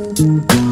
No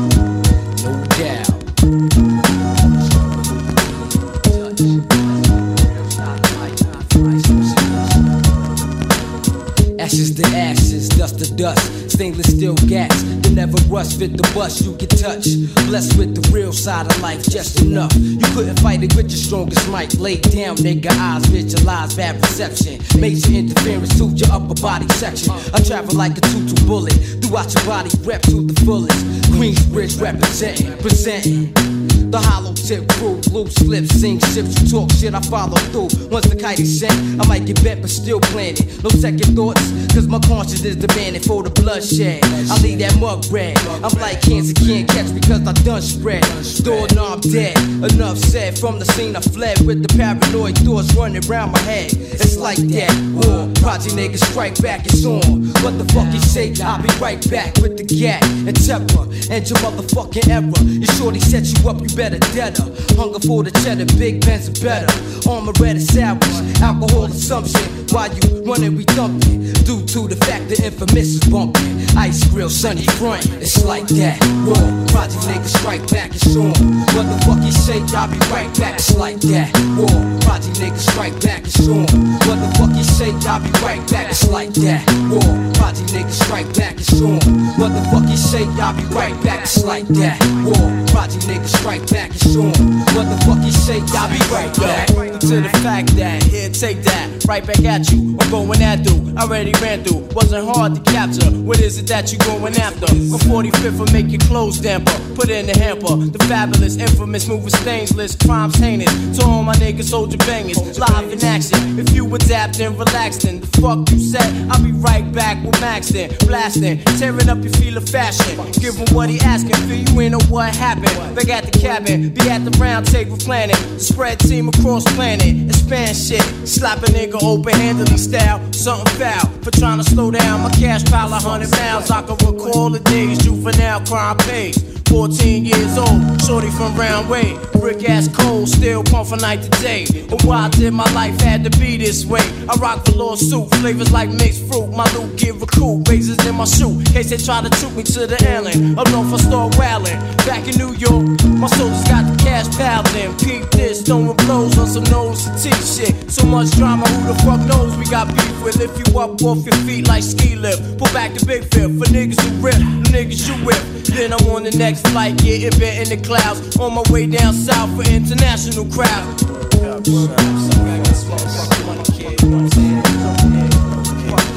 rust. Fit the bus you can touch. Blessed with the real side of life, just enough. You couldn't fight it with your strongest might. Lay down, nigga, eyes visualize bad perception. Major interference to your upper body section. I travel like a two-two bullet throughout your body, rep to the fullest. Queensbridge representing, presenting. The hollow tip crew, loose lips, sing ships, you talk shit, I follow through. Once the kite is sent, I might get bent, but still planted. No second thoughts, cause my conscience is demanding for the bloodshed. I leave that mug red. I'm like cancer, can't catch because I done spread. Doorknob dead, enough said. From the scene, I fled with the paranoid thoughts running around my head. It's like that, war. Project niggas strike back, it's on. What the fuck you say? I'll be right back with the gat and temper and your motherfucking error. You shorty set you up, you better deader. Hunger for the cheddar, big Ben's are better. Armor red and sandwich, alcohol assumption. While you running, we thumping. Due to the fact the infamous is bumping. Ice grill, sunny front, it's like that. War, project niggas strike back, it's on. What the fuck you say? I'll be right back, it's like that. War, project niggas strike back, it's on. What the fuck you say? I'll be right back, it's like that. War, project niggas strike back, it's on. What the fuck you say? I'll be right back, it's like that. War, project niggas strike back, it's on. What the fuck you say? I'll be right back. to the fact that here, take that, right back at you. I'm going at dude, already ran through. Wasn't hard to capture. What is it that you going after? A 45th will make your clothes damper. Put it in the hamper. The fabulous, infamous, moving stainless, crimes heinous. To all my niggas, soldier bangers, live in action. If you adapt and relax then the fuck you said, I'll be right back with Max then, blasting, tearing up your feel of fashion. Give him what he asking, fill you in on what happened. Back at the cabin, be at the round table planning. Spread team across planet, expand shit. Slap a nigga open handedly style, something foul. For trying to slow down my cash pile a hundred miles. I can recall the days juvenile crime pays. 14 years old, shorty from round way. Brick ass cold, still pump from night to day. But why did my life had to be this way? I rock the lawsuit, flavors like mixed fruit. My loot get recruit, razors in my shoe. Case they try to shoot me to the island. Up north I start wailing. Back in New York, my soldiers got the cash in. Peep this, throwing blows on some nose to teeth shit. So much drama, who the fuck knows we got beef with? If you up off your feet like ski lift. Pull back the big fifth for niggas who rip, niggas you whip. Then I'm on the next flight, getting bent in the clouds. On my way down south for international crowds.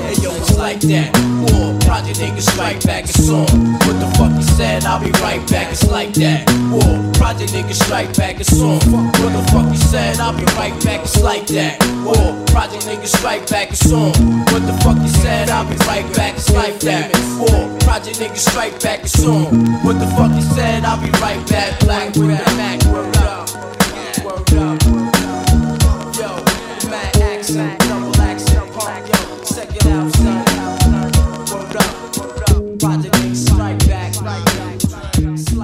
Hey yo, it's like that. War, project niggas strike back, it's on. What the fuck you said? I'll be right back, it's like that. War, project niggas strike back, it's on. What the fuck you said? I'll be right back, it's like that. War, project niggas strike back, it's on. What the fuck you said? I'll be right back, it's like that. War, project niggas strike back, it's on. What the fuck you said? I'll be right back, black with the Mac.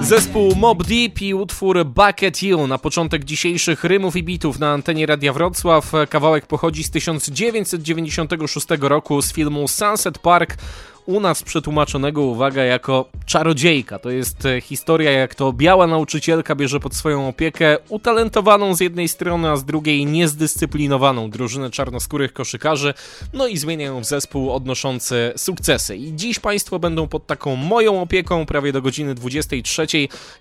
Zespół Mob Deep i utwór Bucket Hill na początek dzisiejszych rymów i bitów na antenie Radia Wrocław. Kawałek pochodzi z 1996 roku z filmu Sunset Park. U nas przetłumaczonego, uwaga, jako czarodziejka. To jest e, historia, jak to biała nauczycielka bierze pod swoją opiekę utalentowaną z jednej strony, a z drugiej niezdyscyplinowaną drużynę czarnoskórych koszykarzy, no i zmienia ją w zespół odnoszący sukcesy. I dziś Państwo będą pod taką moją opieką prawie do godziny 23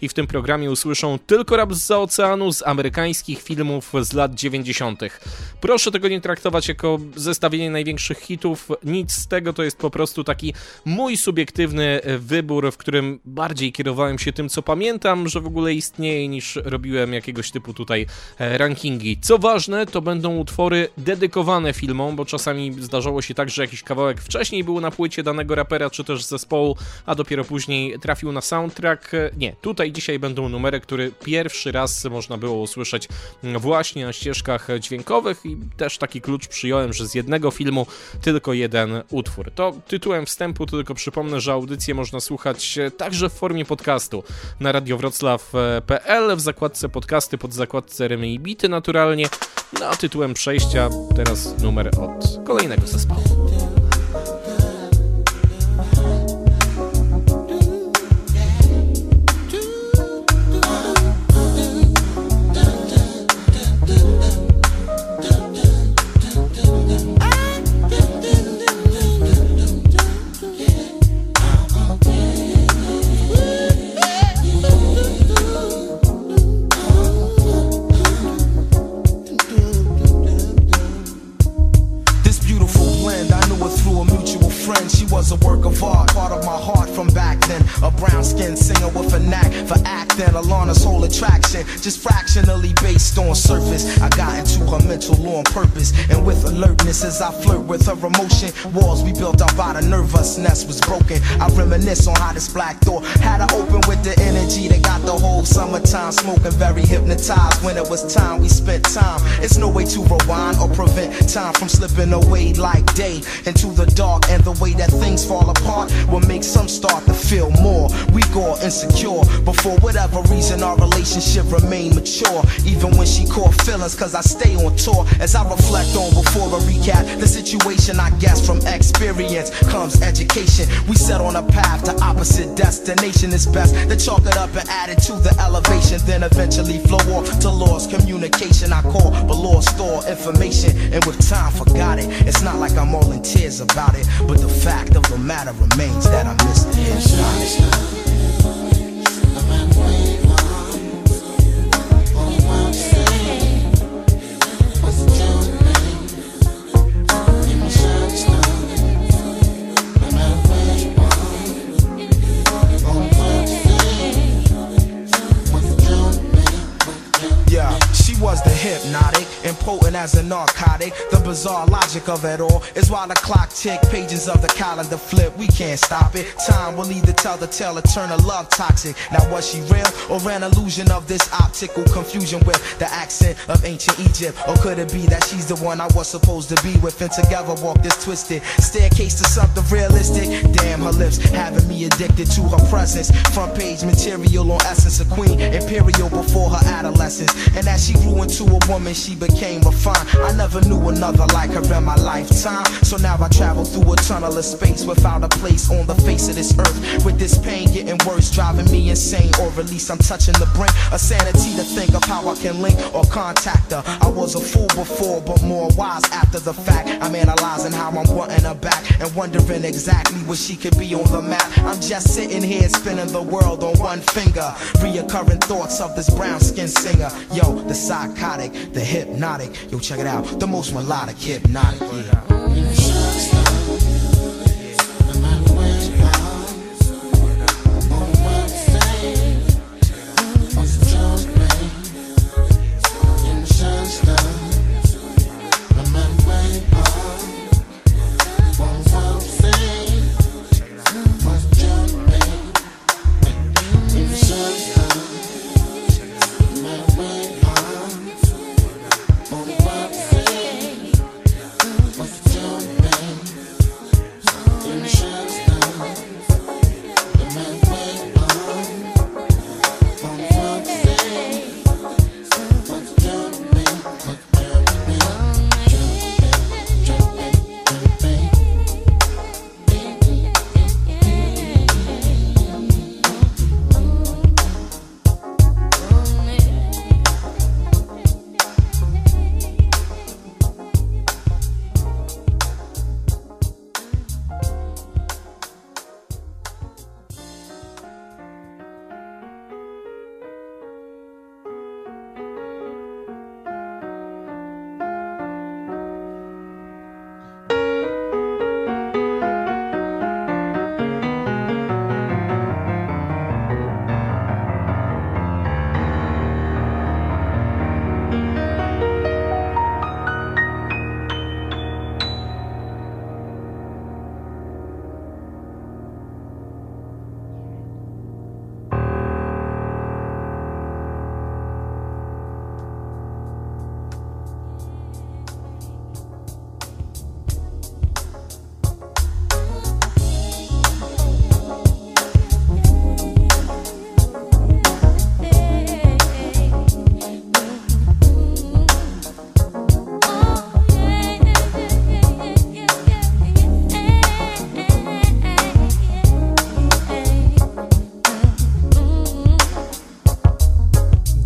i w tym programie usłyszą tylko rap z oceanu, z amerykańskich filmów z lat 90. Proszę tego nie traktować jako zestawienie największych hitów, nic z tego, to jest po prostu taki mój subiektywny wybór, w którym bardziej kierowałem się tym, co pamiętam, że w ogóle istnieje, niż robiłem jakiegoś typu tutaj e, rankingi. Co ważne, to będą utwory dedykowane filmom, bo czasami zdarzało się tak, że jakiś kawałek wcześniej był na płycie danego rapera, czy też zespołu, a dopiero później trafił na soundtrack. Nie, tutaj dzisiaj będą numery, które pierwszy raz można było usłyszeć właśnie na ścieżkach dźwiękowych i też taki klucz przyjąłem, że z jednego filmu tylko jeden utwór. To tytułem wstępu tylko przypomnę, że audycję można słuchać także w formie podcastu na radiowroclaw.pl w zakładce podcasty pod zakładce Rymy i Bity naturalnie. No a tytułem przejścia teraz numer od kolejnego zespołu. Alana's whole attraction, just fractionally based on surface. I got into her mental on purpose, and with alertness as I flirt with her emotion. Walls we built up out of nervousness was broken. I reminisce on how this black door had to open with the energy that got the whole summertime smoking, very hypnotized. When it was time, we spent time. It's no way to rewind or prevent time from slipping away like day into the dark. And the way that things fall apart will make some start to feel more weak or insecure. But for whatever reason, our relationship remained mature. Even when she caught feelings, cause I stay on tour. As I reflect on before a recap, the situation I guess from experience comes education. We set on a path to opposite destination. It's best to chalk it up and add it to the elevation. Then eventually flow off to lost communication. I call, but lost store information. And with time, forgot it. It's not like I'm all in tears about it. But the fact of the matter remains that I missed it. Impotent as a narcotic. The bizarre logic of it all is while the clock tick, pages of the calendar flip. We can't stop it. Time will either tell the tale or turn a love toxic. Now was she real or an illusion of this optical confusion with the accent of ancient Egypt? Or could it be that she's the one I was supposed to be with and together walk this twisted staircase to something realistic? Damn, her lips having me addicted to her presence. Front page material on essence of queen, imperial before her adolescence. And as she grew into a woman, she became refined. I never knew another like her in my lifetime. So now I travel through a tunnel of space without a place on the face of this earth. With this pain getting worse, driving me insane, or at least I'm touching the brink of sanity to think of how I can link or contact her. I was a fool before, but more wise after the fact. I'm analyzing how I'm wanting her back and wondering exactly where she could be on the map. I'm just sitting here spinning the world on one finger. Reoccurring thoughts of this brown skinned singer. Yo, the psychotic the hypnotic. Yo, check it out, the most melodic hypnotic. Yeah.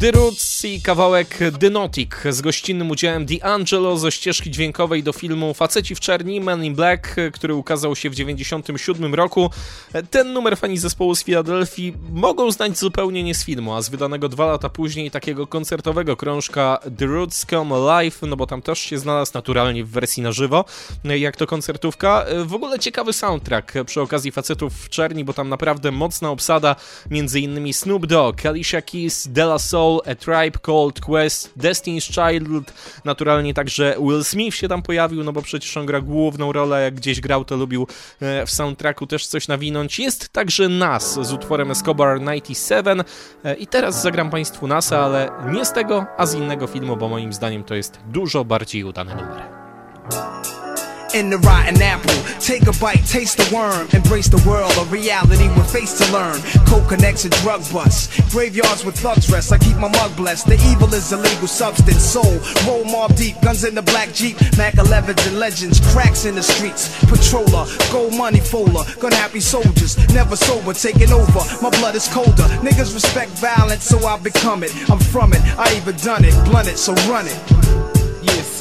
Roots kawałek Denotic z gościnnym udziałem D'Angelo ze ścieżki dźwiękowej do filmu Faceci w czerni, Men in Black, który ukazał się w 1997 roku. Ten numer fani zespołu z Filadelfii mogą znać zupełnie nie z filmu, a z wydanego dwa lata później takiego koncertowego krążka The Roots Come Alive, no bo tam też się znalazł naturalnie w wersji na żywo, jak to koncertówka. W ogóle ciekawy soundtrack przy okazji Facetów w czerni, bo tam naprawdę mocna obsada, między innymi Snoop Dogg, Alicia Keys, Della Soul, A Tribe Called Quest, Destiny's Child, naturalnie także Will Smith się tam pojawił, no bo przecież on gra główną rolę, jak gdzieś grał, to lubił e, w soundtracku też coś nawinąć. Jest także Nas z utworem Escobar 97 e, i teraz zagram Państwu Nasa, ale nie z tego, a z innego filmu, bo moim zdaniem to jest dużo bardziej udany numer. In the rotten apple. Take a bite, taste the worm, embrace the world of reality with face to learn. Coke connects a drug bust, graveyards with thugs rest. I keep my mug blessed. The evil is illegal substance, soul. Roll mob deep, guns in the black jeep, Mac 11s and legends, cracks in the streets. Patroller, gold money folder, gun happy soldiers, never sober, taking over. My blood is colder. Niggas respect violence, so I become it. I'm from it, I even done it, blunt it, so run it.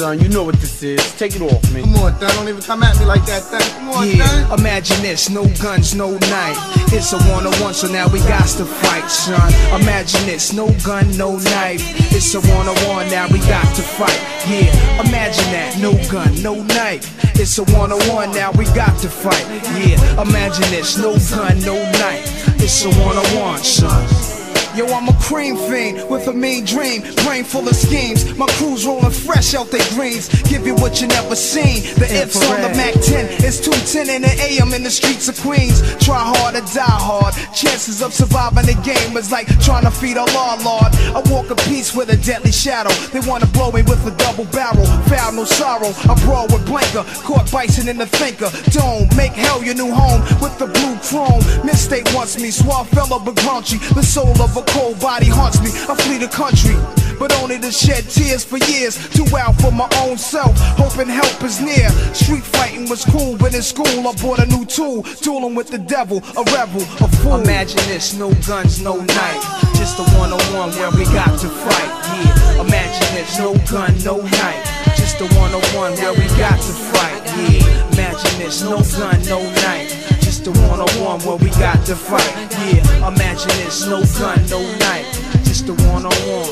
Yeah, son, you know what this is. Take it off, man. Come on, Thun. Don't even come at me like that, Thun. Come on, Yeah, Thun. imagine this, no guns, no knife. It's a one on one, so now we got to fight, son. Imagine this, no gun, no knife. It's a one on one, now we got to fight. Yeah, imagine that, no gun, no knife. It's a one on one, now we got to fight. Yeah, imagine this, no gun, no knife. It's a one on one, son. Yo, I'm a cream fiend with a mean dream, brain full of schemes. My crew's rolling fresh out their greens. Give you what you never seen. The ifs on the Mac 10. It's 210 in the AM in the streets of Queens. Try hard or die hard. Chances of surviving the game is like trying to feed a law lord. I walk a piece with a deadly shadow. They wanna blow me with a double barrel. Foul no sorrow. I brawl with blanker. Caught bison in the thinker. Dome, make hell your new home with the blue chrome. Mistake wants me. Suave fellow but grouchy. The soul of a cold body haunts me. I flee the country. But only to shed tears for years. Too out for my own self. Hoping help is near. Street fighting was cool, but in school I bought a new tool. Dueling with the devil, a rebel, a fool. Imagine this, no guns, no knife. Just a one on one where we got to fight. Yeah. Imagine this, no gun, no knife. Just a one on one where we got to fight. Yeah. Imagine this, no gun, no knife. Just a one on one where we got to fight. Yeah. Imagine this, no gun, no knife. Just a one on one,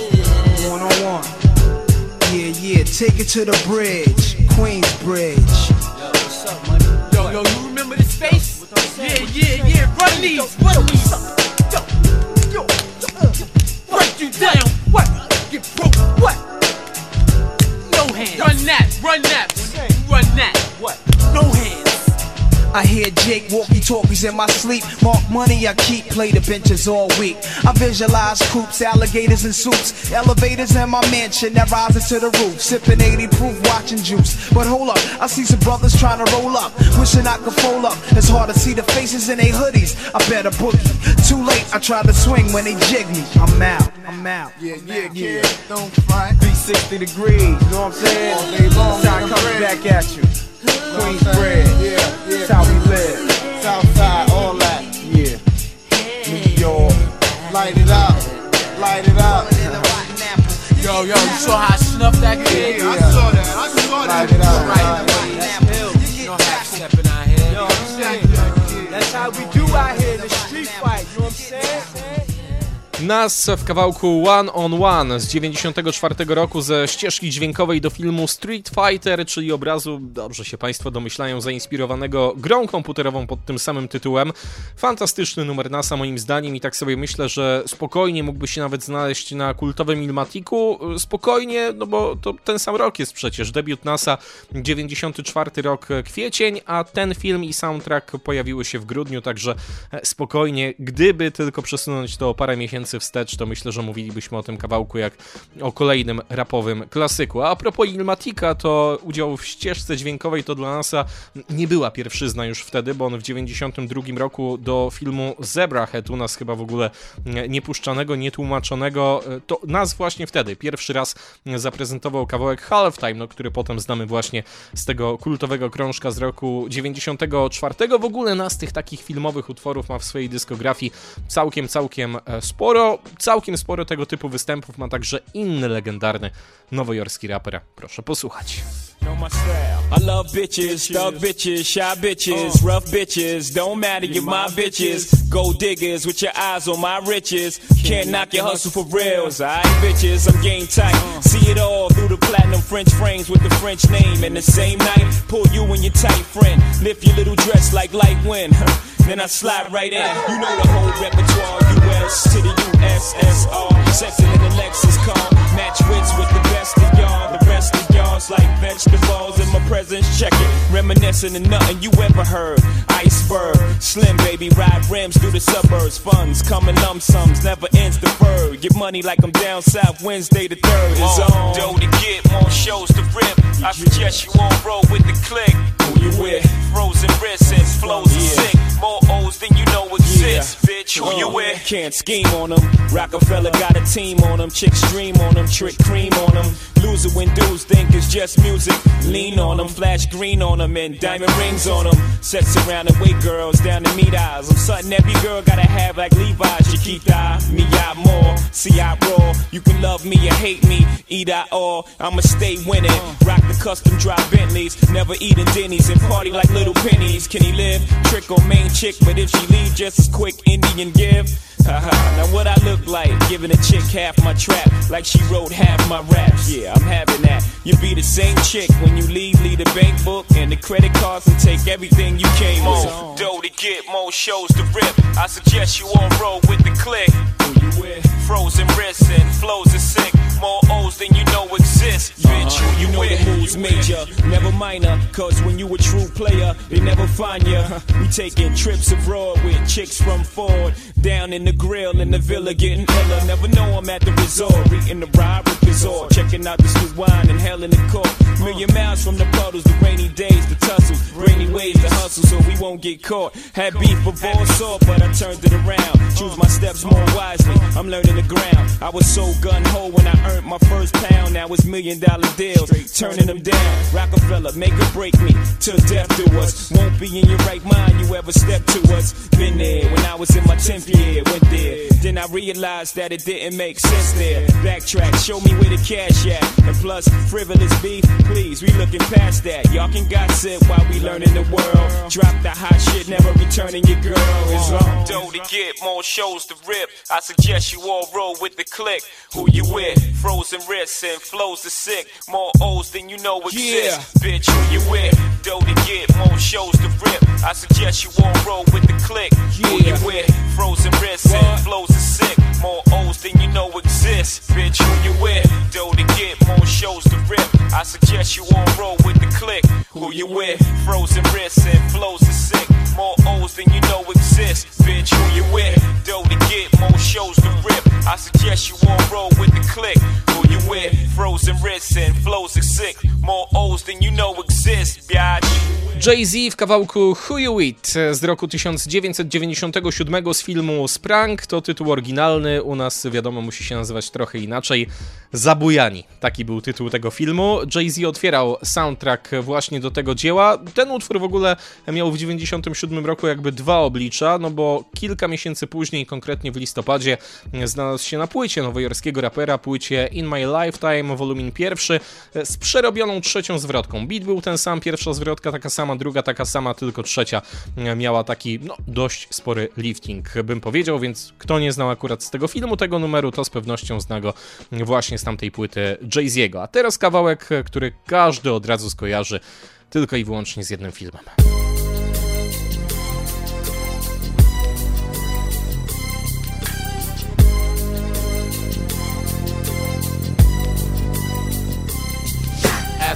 one on one. Yeah, yeah, take it to the bridge, Queens Bridge. Yo, yo, you remember this face? Yeah, yeah, yeah. Run these, run these. Yo, yo, yo. Break you down. What? Get broke. What? No hands. Run that, run that, run that. What? No hands. I hear Jake walkie talkies in my sleep. Mark money I keep, play the benches all week. I visualize coops, alligators, and suits. Elevators in my mansion that rises to the roof. Sipping 80 proof, watching juice. But hold up, I see some brothers trying to roll up. Wishing I could fold up. It's hard to see the faces in their hoodies. I better boogie. Too late, I try to swing when they jig me. I'm out, I'm out. Yeah, yeah, yeah. Don't front. 360 degrees, you know what I'm saying? All day long, Side man, back at you. Queens bread. Yeah. That's how we live. Southside, all that. Yeah. New York. Light it up. Light it up. Yo, yo, you saw how I snuffed that kid? Yeah, I saw that. I saw that. Light it up. Right, You know how stepping out here. That's how we do out here in the street fight, you know what I'm saying? Nas w kawałku One on One z 94 roku ze ścieżki dźwiękowej do filmu Street Fighter, czyli obrazu, dobrze się Państwo domyślają, zainspirowanego grą komputerową pod tym samym tytułem. Fantastyczny numer Nasa moim zdaniem i tak sobie myślę, że spokojnie mógłby się nawet znaleźć na kultowym Ilmatiku. Spokojnie, no bo to ten sam rok jest przecież, debiut Nasa 94 rok kwiecień, a ten film i soundtrack pojawiły się w grudniu, także spokojnie, gdyby tylko przesunąć to o parę miesięcy wstecz, to myślę, że mówilibyśmy o tym kawałku jak o kolejnym rapowym klasyku. A, a propos Ilmatika, to udział w ścieżce dźwiękowej to dla NASA nie była pierwszyzna już wtedy, bo on w 92 roku do filmu Zebrahead u nas chyba w ogóle niepuszczanego, nietłumaczonego, to nas właśnie wtedy pierwszy raz zaprezentował kawałek Halftime, no, który potem znamy właśnie z tego kultowego krążka z roku 94. W ogóle nas tych takich filmowych utworów ma w swojej dyskografii całkiem, całkiem e, sporo. Sporo, całkiem sporo tego typu występów ma także inny legendarny nowojorski raper. Proszę posłuchać. Know my style. I love bitches, thug bitches, shy bitches, uh. rough bitches. Don't matter, you're my bitches. Gold diggers with your eyes on my riches. Can't knock your hustle for reals. Alright, bitches, I'm game tight. Uh. See it all through the platinum French frames with the French name. And the same night, pull you and your tight friend. Lift your little dress like light wind. Then I slide right in. You know the whole repertoire. US to the USSR. Sexing in the Lexus car. Match wits with the best of y'all. The rest of y'all's like vegetables in my presence. Check it. Reminiscing of nothing you ever heard. Iceberg. Slim baby ride rims through the suburbs. Funds coming lump sums. Never ends deferred. Get money like I'm down south Wednesday the 3rd is on. Dough to get more shows to rip. I suggest you on roll with the click. Who you with? Frozen wrists and flows are sick. More O's than you know exist. Bitch, who you uh, with? Can't scheme on them. Rockefeller got a team on them. Chicks dream on them. Trick cream on them. Loser when dudes think it's just music. Lean on them. Flash green on them. And diamond rings on them. Sets around and wait girls down to meet eyes. I'm something every girl gotta have like Levi's. Chiquita, me out more. See I roll. You can love me or hate me. Eat I all. I'ma stay winning. Rock the custom drop Bentleys. Never eating Denny's and party like little pennies. Can he live? Trick or main chick, but if she leave just as quick, Indian give. Haha, now what I look like, giving a chick half my trap, like she wrote half my raps. Yeah, I'm having that. You be the same chick when you leave, leave the bank book and the credit cards and take everything you came on. Dough to get more shows to rip. I suggest you all roll with the click. You? Frozen wrists and flows are sick. More O's than you know exist. Uh-huh. Bitch, who you, know the moves major, never minor. Cause when you a true player, they never find ya. We taking trips abroad with chicks from Ford. Down in the grill in the villa getting iller. Never know I'm at the resort. Eating the ride with resort. Checking out the sweet wine and hell in the court. Million miles from the puddles, the rainy days, the tussle. Rainy ways, the hustle, so we won't get caught. Had beef before sore, but I turned it around. Choose my steps more wisely. I'm learning the ground. I was so gun ho when I earned my first pound. Now it's million dollar deals. Turning them down. Rockefeller, make or break me. Till death do us. Won't be in your right mind, you ever step to us. Been there when I was in my 10th year. Went there. Then I realized that it didn't make sense there. Backtrack, show me where the cash at. And plus, frivolous beef, please, we looking past that. Y'all can gossip while we learning the world. Drop the hot shit, never returning your girl. It's on. Dough to get more shows to rip. I suggest you all roll with the click. Who you with? Frozen wrists and flows are sick. More O's than you know exist. Bitch, who you with? Dough to get more shows to rip. I suggest you all roll with the click. Who you with? Frozen wrists and flows are sick. More O's than you know exist. Bitch, who you with? Dough to get more shows to rip. I suggest you all roll with the click. Who you with? Frozen wrists and flows are sick. More O's than you know exist. Bitch, who you with? Dough to get more shows to rip. I suggest you all roll with the click. Who you with? Frozen wrists and flows are sick. More O's than you know exist. Jay-Z w kawałku Who You With z roku 1997 z filmu Sprang. To tytuł oryginalny, u nas wiadomo musi się nazywać trochę inaczej. Zabujani, taki był tytuł tego filmu. Jay-Z otwierał soundtrack właśnie do tego dzieła. Ten utwór w ogóle miał w 97 roku jakby dwa oblicza, no bo kilka miesięcy później, konkretnie w listopadzie, znalazł się na płycie nowojorskiego rapera, płycie In My Lifetime, wolumin pierwszy, z przerobioną trzecią zwrotką. Beat był ten sam, pierwsza zwrotka taka sama, druga taka sama, tylko trzecia miała taki, no, dość spory lifting, bym powiedział, więc kto nie znał akurat z tego filmu, tego numeru, to z pewnością zna go właśnie z tamtej płyty Jay-Z'ego. A teraz kawałek, który każdy od razu skojarzy tylko i wyłącznie z jednym filmem.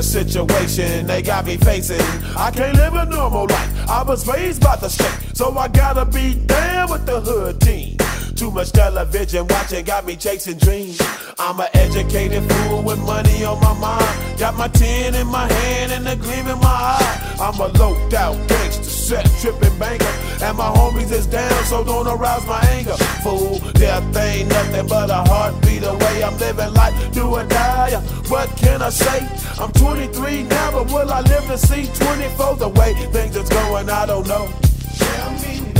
in situation they got me facing. I can't live a normal life. I was raised by the state, so I gotta be down with the hood team. Too much television watching got me chasing dreams. I'm an educated fool with money on my mind. Got my tin in my hand and a gleam in my eye. I'm a loped out gangster, set tripping banker. And my homies is down, so don't arouse my anger. Fool, death ain't nothing but a heartbeat away. I'm living life, do or die. What can I say? I'm 23 now, but will I live to see 24? The way things is going, I don't know. Tell me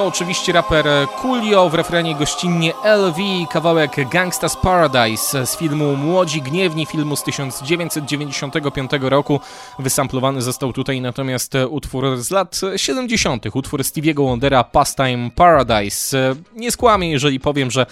To oczywiście raper Coolio, w refrenie gościnnie LV, kawałek Gangsta's Paradise z filmu Młodzi Gniewni, filmu z 1995 roku. Wysamplowany został tutaj natomiast utwór z lat 70., utwór Stevie'ego Wondera Pastime Paradise. Nie skłamię, jeżeli powiem, że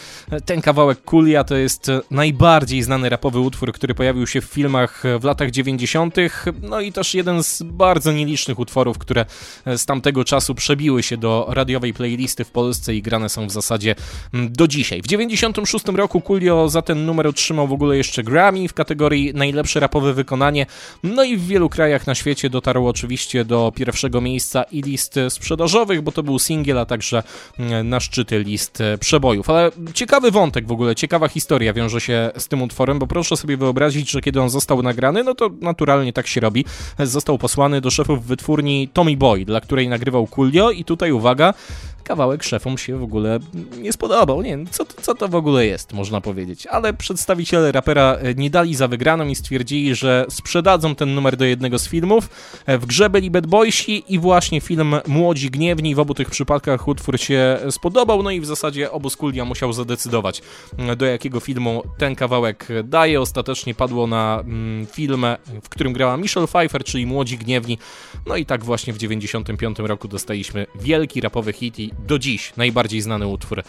ten kawałek Coolia to jest najbardziej znany rapowy utwór, który pojawił się w filmach w latach 90., no i też jeden z bardzo nielicznych utworów, które z tamtego czasu przebiły się do radiowej playlisty w Polsce i grane są w zasadzie mm, do dzisiaj. W 96 roku Coolio za ten numer otrzymał w ogóle jeszcze Grammy w kategorii najlepsze rapowe wykonanie, no i w wielu krajach na świecie dotarł oczywiście do pierwszego miejsca i list sprzedażowych, bo to był singiel, a także mm, na szczyty list przebojów. Ale ciekawy wątek w ogóle, ciekawa historia wiąże się z tym utworem, bo proszę sobie wyobrazić, że kiedy on został nagrany, no to naturalnie tak się robi. Został posłany do szefów wytwórni Tommy Boy, dla której nagrywał Coolio i tutaj uwaga, kawałek szefom się w ogóle nie spodobał. Nie wiem, co, co to w ogóle jest, można powiedzieć. Ale przedstawiciele rapera e, nie dali za wygraną i stwierdzili, że sprzedadzą ten numer do jednego z filmów. E, W grze byli Bad Boysi i właśnie film Młodzi Gniewni. W obu tych przypadkach utwór się spodobał, no i w zasadzie obóz Kulia musiał zadecydować, m, do jakiego filmu ten kawałek daje. Ostatecznie padło na mm, film, w którym grała Michelle Pfeiffer, czyli Młodzi Gniewni. No i tak właśnie w 95 roku dostaliśmy wielki rapowy hit i do dziś najbardziej znany utwór e,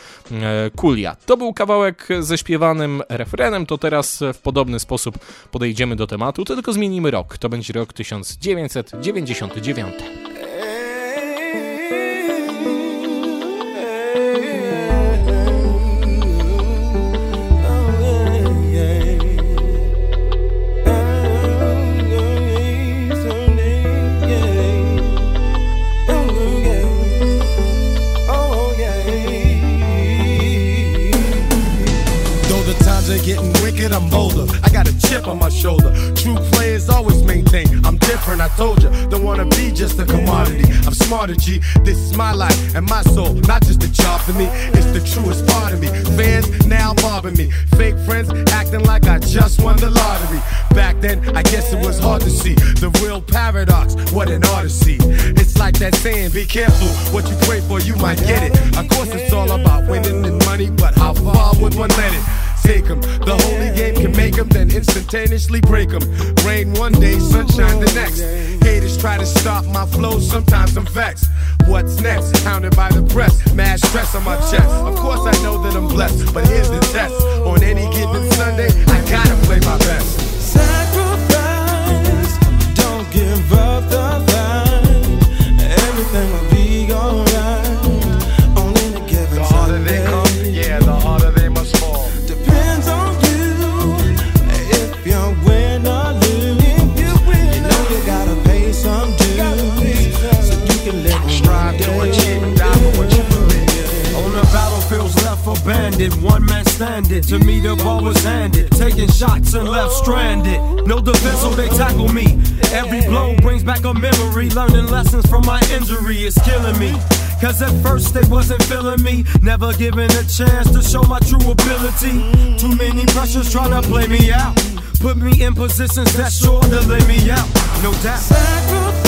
Kulia. To był kawałek ze śpiewanym refrenem, to teraz w podobny sposób podejdziemy do tematu, tylko zmienimy rok. To będzie rok 1999. Are getting wicked, I'm bolder. I got a chip on my shoulder. True players always maintain I'm different. I told you, don't wanna be just a commodity. I'm smarter, G. This is my life and my soul, not just a job for me. It's the truest part of me. Fans now mobbing me. Fake friends acting like I just won the lottery. Back then I guess it was hard to see the real paradox. What an odyssey. It's like that saying, be careful what you pray for, you might get it. Of course, it's all about winning and money, but how far would one let it? Take 'em. The holy game can make 'em, then instantaneously break 'em. Rain one day, sunshine the next. Haters try to stop my flow, sometimes I'm vexed. What's next? Hounded by the press, mad stress on my chest. Of course, I know that I'm blessed, but here's the test. On any given Sunday, I gotta play my best. Sacrifice, don't give up the fight. Everything will be alright abandoned, one man standing. To me, the ball was handed. Taking shots and left stranded. No defense, so they tackle me. Every blow brings back a memory. Learning lessons from my injury is killing me. Cause at first they wasn't feeling me. Never given a chance to show my true ability. Too many pressures trying to play me out. Put me in positions that's sure to lay me out. No doubt.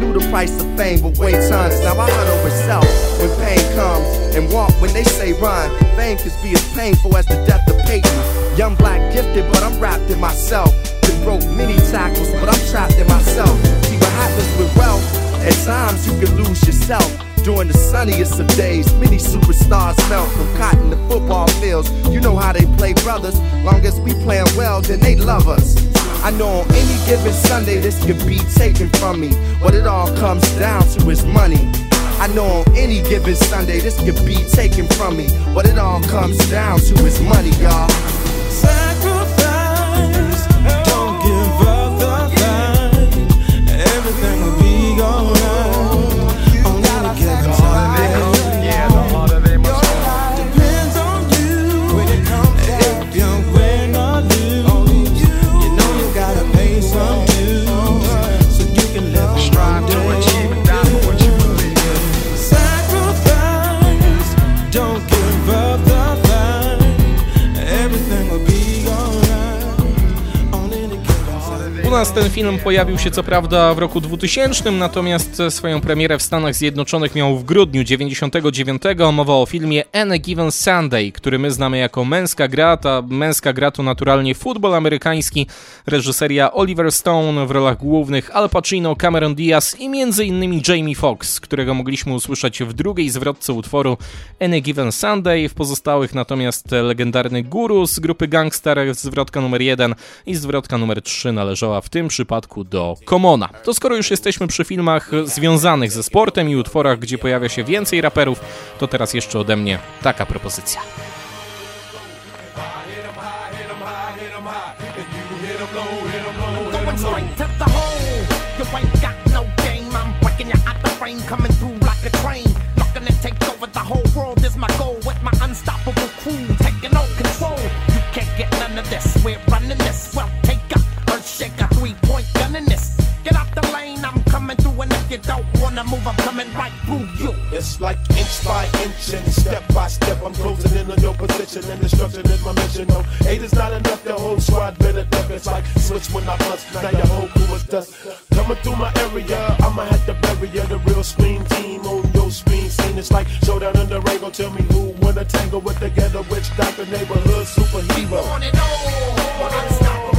Knew the price of fame, but weigh tons. Now I huddle with self when pain comes and walk when they say run. Fame can be as painful as the death of Payton. Young black gifted, but I'm wrapped in myself. Been broke many tackles, but I'm trapped in myself. See what happens with wealth. At times you can lose yourself. During the sunniest of days, many superstars melt from cotton to football fields. You know how they play brothers. Long as we playing well, then they love us. I know on any given Sunday this could be taken from me. What it all comes down to is money. I know on any given Sunday this could be taken from me. What it all comes down to is money, y'all. U nas ten film pojawił się co prawda w roku 2000, natomiast swoją premierę w Stanach Zjednoczonych miał w grudniu 99. Mowa o filmie Any Given Sunday, który my znamy jako Męska Gra. Ta Męska Gra to naturalnie futbol amerykański, reżyseria Oliver Stone w rolach głównych, Al Pacino, Cameron Diaz i m.in. Jamie Foxx, którego mogliśmy usłyszeć w drugiej zwrotce utworu Any Given Sunday, w pozostałych natomiast legendarny guru z grupy Gangster, zwrotka numer 1 i zwrotka numer 3 należała w tym przypadku do Komona. To skoro już jesteśmy przy filmach związanych ze sportem i utworach, gdzie pojawia się więcej raperów, to teraz jeszcze ode mnie taka propozycja. No unstoppable crew taking control. You can't get none of this. We're running this. Well, you don't wanna move, I'm coming right through you. It's like inch by inch and step by step. I'm closing in on your position and destruction is my mission. No, eight is not enough. The whole squad better duck. It's like switch when I bust. Now your whole crew is dust. Coming through my area, I'ma have to bury you. The real screen team on your screen scene. It's like showdown in the ring. Go tell me who wanna tangle with the ghetto witch doctor neighborhood superhero. On and on, unstoppable,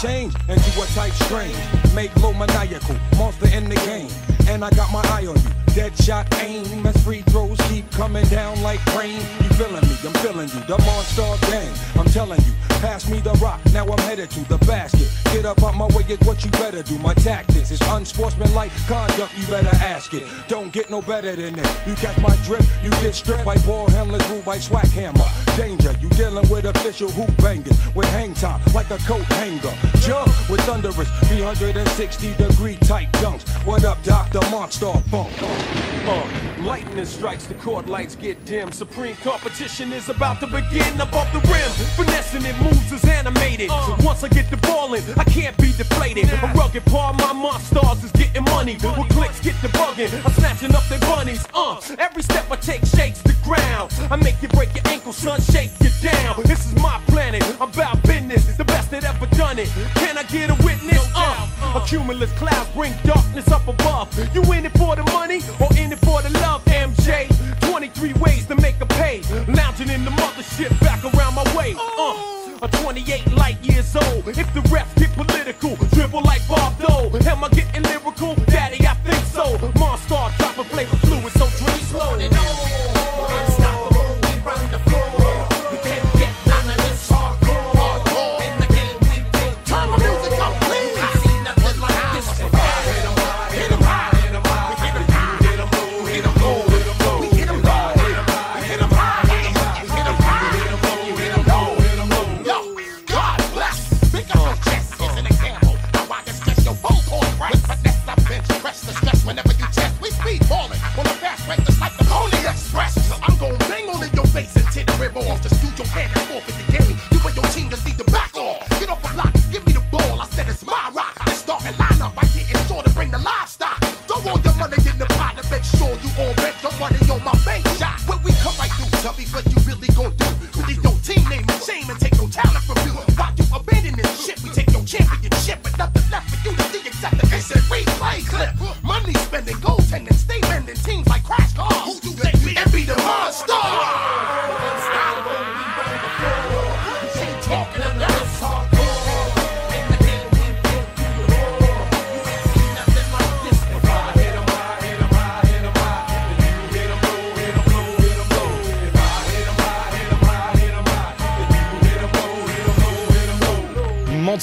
change into a type strange. Make low maniacal, monster in the game. And I got my eye on you. Dead shot aim as free throws keep coming down like rain. You feeling me? I'm feeling you. The monster gang. I'm telling you. Pass me the rock. Now I'm headed to the basket. Get up out my way. It's what you better do. My tactics is unsportsmanlike conduct. You better ask it. Don't get no better than this. You catch my drip. You get stripped by ball handlers, ruled by swag hammer. Danger. You dealing with official hoop bangers with hang time like a coat hanger. Jump with thunderous 360 degree tight dunks. What up, Doctor Monster Funk? Uh, lightning strikes, the court lights get dim. Supreme competition is about to begin above the rim. Finessing it moves is animated. So once I get the ball in, I can't be deflated. A rugged part my monsters is getting money. With clicks get the bugging, I'm snatching up their bunnies. Uh, every step I take shakes the ground. I make you break your ankle, son, shake you down. This is my planet, I'm about business. The best that ever done it. Can I get a witness? Uh, a cumulus cloud bring darkness up above. You in it for the money or in it 23 ways to make a pay. Lounging in the mothership back around my way. Uh, a 28 light years old. If the refs get political, dribble like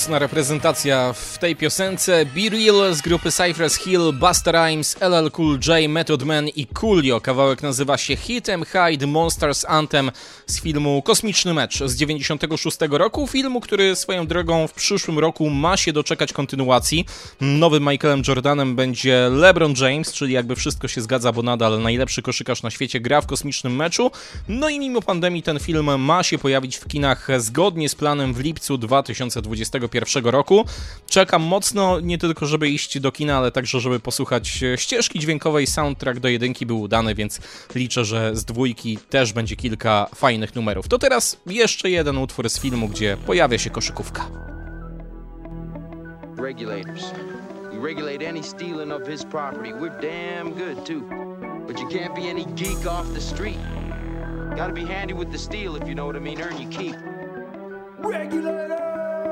Mocna reprezentacja w tej piosence. Be Real z grupy Cypress Hill, Busta Rhymes, LL Cool J, Method Man i Coolio. Kawałek nazywa się Hit 'em High The Monsters Anthem z filmu Kosmiczny Mecz z 96 roku. Filmu, który swoją drogą w przyszłym roku ma się doczekać kontynuacji. Nowym Michaelem Jordanem będzie LeBron James, czyli jakby wszystko się zgadza, bo nadal najlepszy koszykarz na świecie gra w Kosmicznym Meczu. No i mimo pandemii ten film ma się pojawić w kinach zgodnie z planem w lipcu 2021 roku. Czekam mocno, nie tylko żeby iść do kina, ale także żeby posłuchać ścieżki dźwiękowej. Soundtrack do jedynki był udany, więc liczę, że z dwójki też będzie kilka fajnych numerów. To teraz jeszcze jeden utwór z filmu, gdzie pojawia się koszykówka. regulators. We regulate any stealing of his property. We're damn good too. But you can't be any geek off the street. Gotta be handy with the steel if you know what I mean. Earn your keep. Regulators!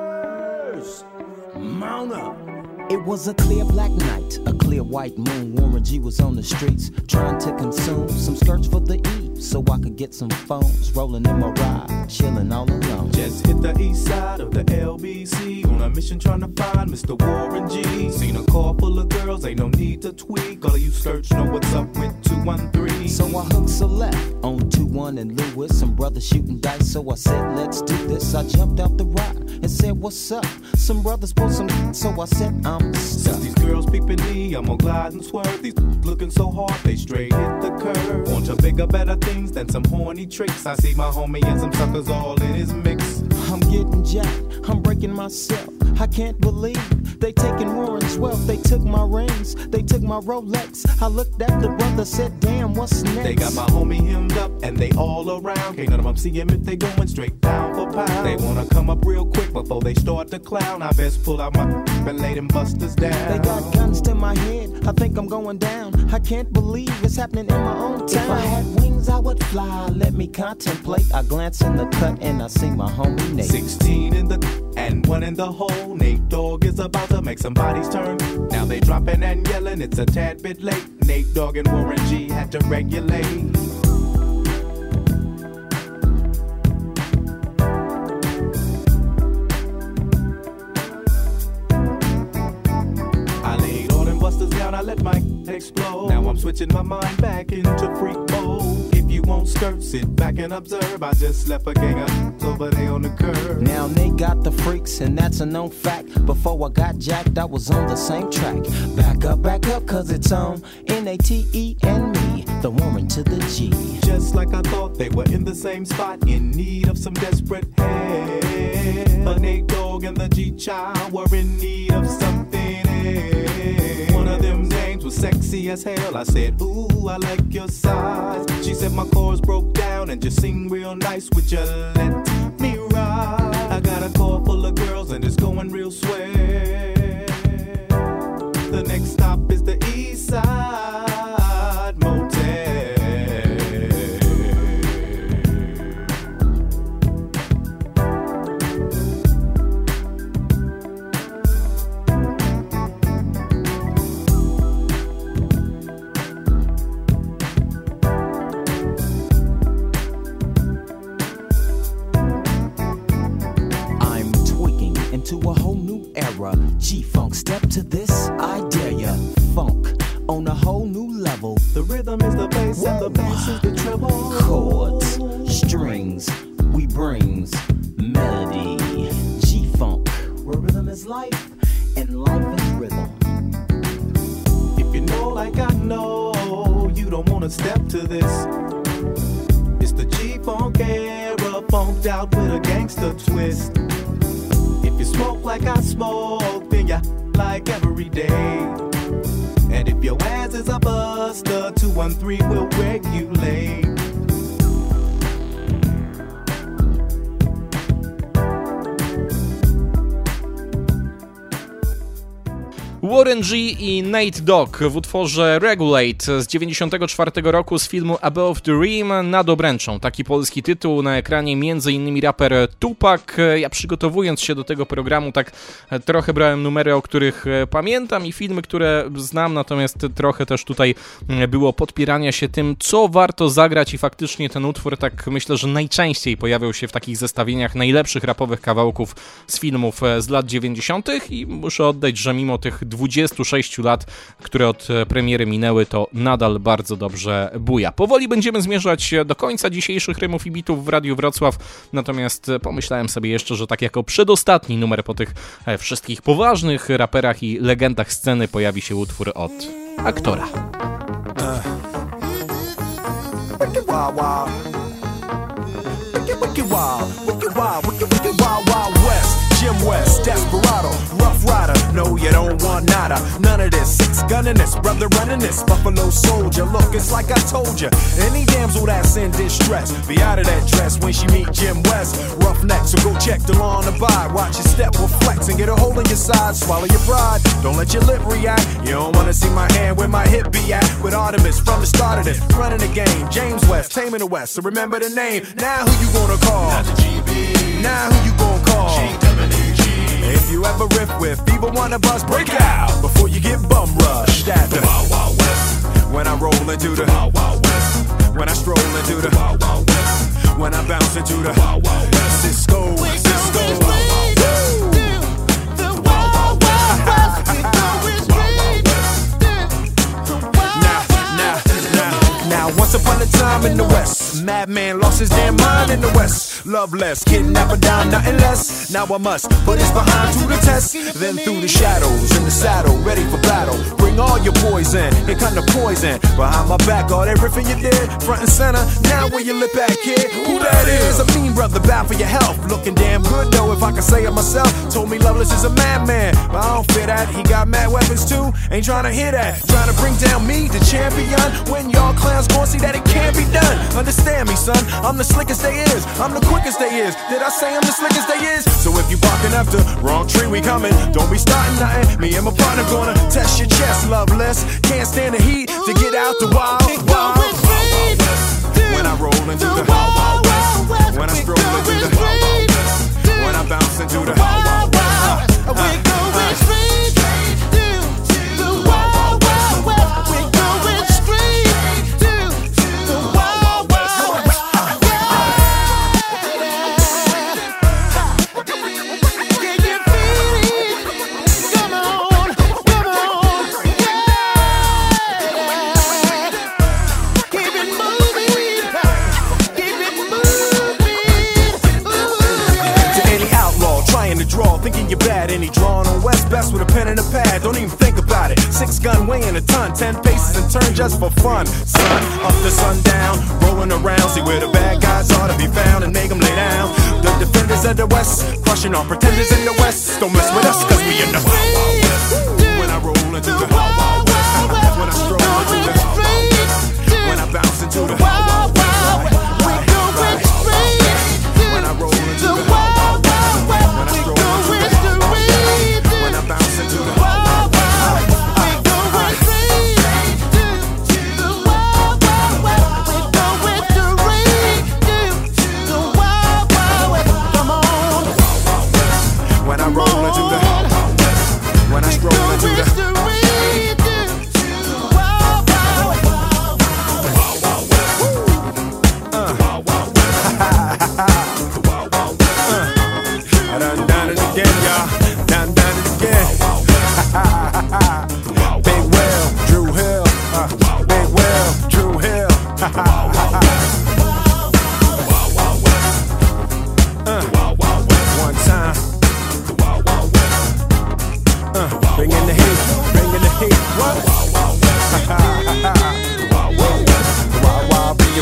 Up! It was a clear black night, a clear white moon. Warren G was on the streets trying to consume some skirts for the E so I could get some phones. Rolling in my ride, chilling all alone. Just hit the east side of the LBC on a mission trying to find Mr. Warren G. Seen a car full of girls, ain't no need to tweak. All of you search know what's up with 213. So I hooked a left on 2 1 and Lewis. Some brothers shooting dice, so I said, let's do this. I jumped out the ride and said, what's up? Some brothers pulled some, so I said, I'm stuck. Girls peeping me, I'm gonna glide and swerve. These looking so hard, they straight hit the curve. Want to bigger, better things than some horny tricks. I see my homie and some suckers all in his mix. I'm getting jacked, I'm breaking myself. I can't believe they taking Warren's wealth. They took my rings, they took my Rolex. I looked at the brother, said, damn, what's next? They got my homie hemmed up and they all around. Can't none of them see him if they going straight down for pound. They wanna come up real quick before they start to clown. I best pull out my and lay them busters down. They got guns to my head, I think I'm going down. I can't believe it's happening in my own town. If I had wings, I would fly. Let me contemplate. I glance in the cut and I see my homie Nate. 16 in the and one in the hole. Nate Dogg is about to make somebody's turn. Now they dropping and yelling, it's a tad bit late. Nate Dogg and Warren G had to regulate. I laid all them busters down, I let my explode. Now I'm switching my mind back into freak mode. Won't skirt, sit back and observe. I just left a gang of over there on the curb. Now they got the freaks, and that's a known fact. Before I got jacked, I was on the same track. Back up, back up, cause it's on N A T E and me, the woman to the G. Just like I thought they were in the same spot, in need of some desperate help. The Nate Dogg and the G Child were in need of something else. Sexy as hell. I said, Ooh, I like your size. She said my chords broke down and just sing real nice. Would you let me ride? I got a car full of girls and it's going real swell. Era. G Funk, step to this, I dare ya. Funk on a whole new level. The rhythm is the bass and the bass is the treble. Chords, strings, we brings melody. G Funk, where rhythm is life and life is rhythm. If you know like I know, you don't wanna step to this. It's the G Funk era, funked out with a gangster twist. You smoke like I smoke, then you like every day. And if your ass is a buster, 213 will regulate. Warren G i Nate Dogg w utworze Regulate z 94 roku z filmu Above the Rim nad obręczą. Taki polski tytuł na ekranie m.in. raper Tupac. Ja przygotowując się do tego programu tak trochę brałem numery, o których pamiętam i filmy, które znam, natomiast trochę też tutaj było podpierania się tym, co warto zagrać i faktycznie ten utwór tak myślę, że najczęściej pojawiał się w takich zestawieniach najlepszych rapowych kawałków z filmów z lat 90. i muszę oddać, że mimo tych 26 lat, które od premiery minęły, to nadal bardzo dobrze buja. Powoli będziemy zmierzać do końca dzisiejszych rymów i bitów w Radiu Wrocław, natomiast pomyślałem sobie jeszcze, że tak jako przedostatni numer po tych wszystkich poważnych raperach i legendach sceny pojawi się utwór od aktora. Wicked. Jim West, Desperado, Rough Rider. No, you don't want nada. None of this. Six gunning this, brother running this. Buffalo Soldier. Look, it's like I told you. Any damsel that's in distress, be out of that dress when she meet Jim West. Rough neck, so go check the law on the buy. Watch your step will flex and get a hole in your side. Swallow your pride. Don't let your lip react. You don't wanna see my hand where my hip be at. With Artemus from the start of this, running the game. James West, taming the West. So remember the name. Now who you gonna call? Not the GB. Now who you gonna call? If you ever riff with either one of us, break out before you get bum rushed at the Wild Wild West. When I roll into the Wild Wild West. When I stroll into the Wild Wild West. When I bounce into the Wild Wild West. Cisco, Cisco. Now, once upon a time in the West, madman lost his damn mind in the West. Love less, kidnapper down, nothing less. Now I must put his behind to the test. Then through the shadows, in the saddle, ready for battle. Bring all your poison, here kind of poison. Behind my back, all everything you did, front and center. Now where you lip at, kid? Who that is? A mean brother, bad for your health. Looking damn good though, if I can say it myself. Told me Loveless is a madman, but I don't fear that. He got mad weapons too, ain't trying to hear that. Trying to bring down me, the champion, when y'all clowns gon' see that it can't be done. Understand me, son, I'm the slickest they is, I'm the quickest they is. Did I say I'm the slickest they is? So if you barking after, wrong tree, we coming. Don't be starting nothing. Me and my partner gonna test your chest, loveless. Can't stand the heat to get out the wild, wild, wild, wild west. When When I roll into the Wild Wild West. When I stroll into the Wild Wild West. When I bounce into the Wild Wild again, y'all. Done done it again. Big Will, Dru Hill. Uh, Big Will, Dru Hill. Uh, one time. Uh, bring in the heat, bring in the heat. What?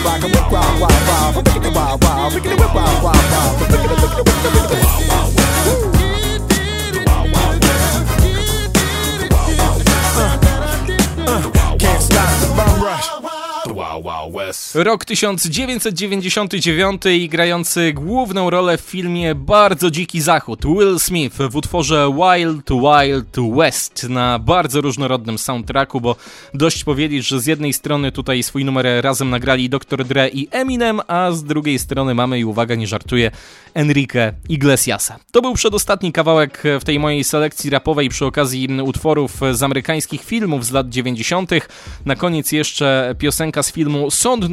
Rock and whip, wild, wild, wild. From Bring it wild, wild, bring it whip, wild, wild, wild. Rok 1999 i grający główną rolę w filmie Bardzo Dziki Zachód Will Smith w utworze Wild Wild West na bardzo różnorodnym soundtracku, bo dość powiedzieć, że z jednej strony tutaj swój numer razem nagrali Dr. Dre i Eminem, a z drugiej strony mamy i uwaga, nie żartuję, Enrique Iglesiasa. To był przedostatni kawałek w tej mojej selekcji rapowej przy okazji utworów z amerykańskich filmów z lat 90. Na koniec jeszcze piosenka z filmu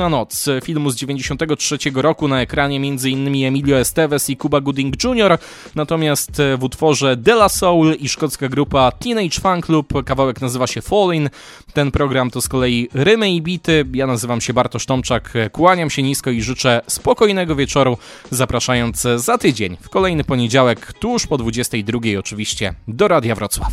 Noc, filmu z 93 roku na ekranie m.in. Emilio Estevez i Cuba Gooding Jr., natomiast w utworze De La Soul i szkocka grupa Teenage Fan Club, kawałek nazywa się Falling. Ten program to z kolei rymy i bity. Ja nazywam się Bartosz Tomczak, kłaniam się nisko i życzę spokojnego wieczoru, zapraszając za tydzień, w kolejny poniedziałek, tuż po 22 oczywiście, do Radia Wrocław.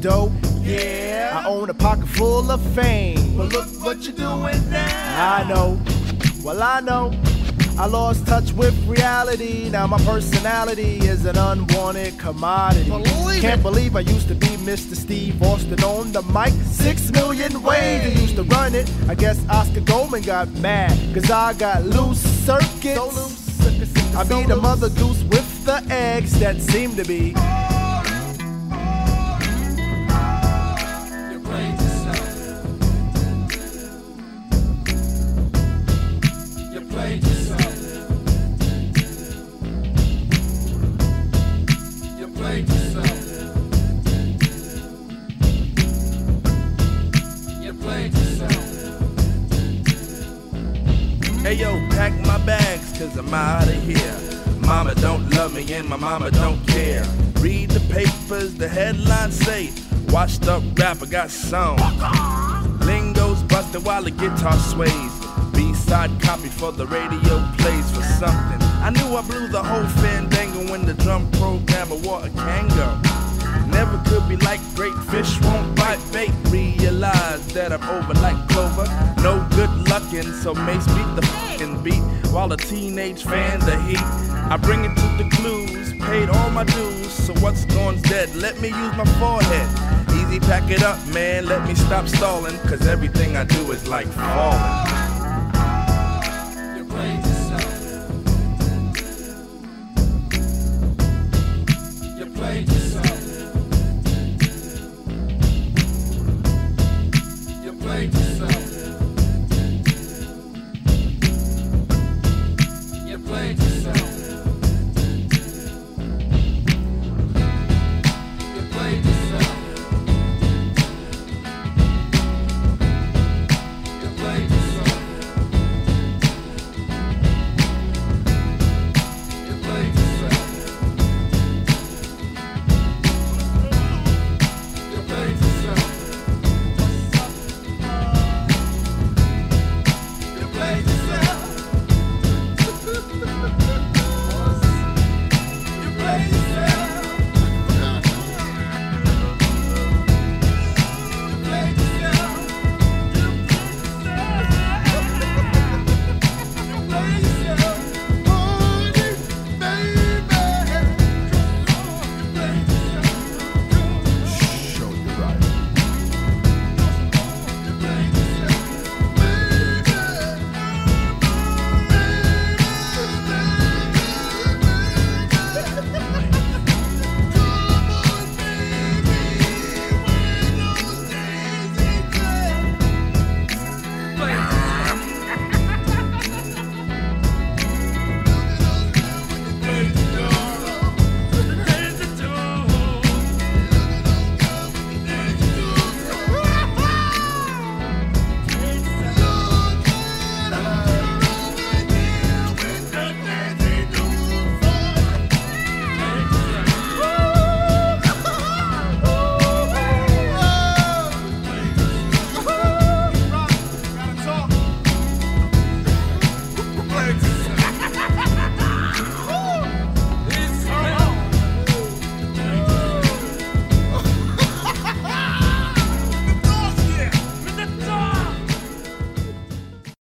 Dope? Yeah. I own a pocket full of fame. But look what you're doing now. I know. Well, I know. I lost touch with reality. Now my personality is an unwanted commodity. Believe Can't it. believe I used to be Mr. Steve Austin on the mic. Six million ways I used to run it. I guess Oscar Goldman got mad. Cause I got loose circuits. I be the mother goose with the eggs that seem to be. You yo, pack my bags, cause I'm out of here. Mama don't love me and my mama don't care. Read the papers, the headlines say, washed up rapper got song. Lingo's busted while the guitar sways. B-side copy for the radio plays for something. I knew I blew the whole fandango when the drum programmer wore a Kango. Never could be like great fish won't bite bait. Realize that I'm over like clover. No good luckin', so Mace beat the fucking beat while the teenage fan the heat. I bring it to the clues, paid all my dues, so what's gone's dead? Let me use my forehead. Easy, pack it up, man. Let me stop stalling, cause everything I do is like falling.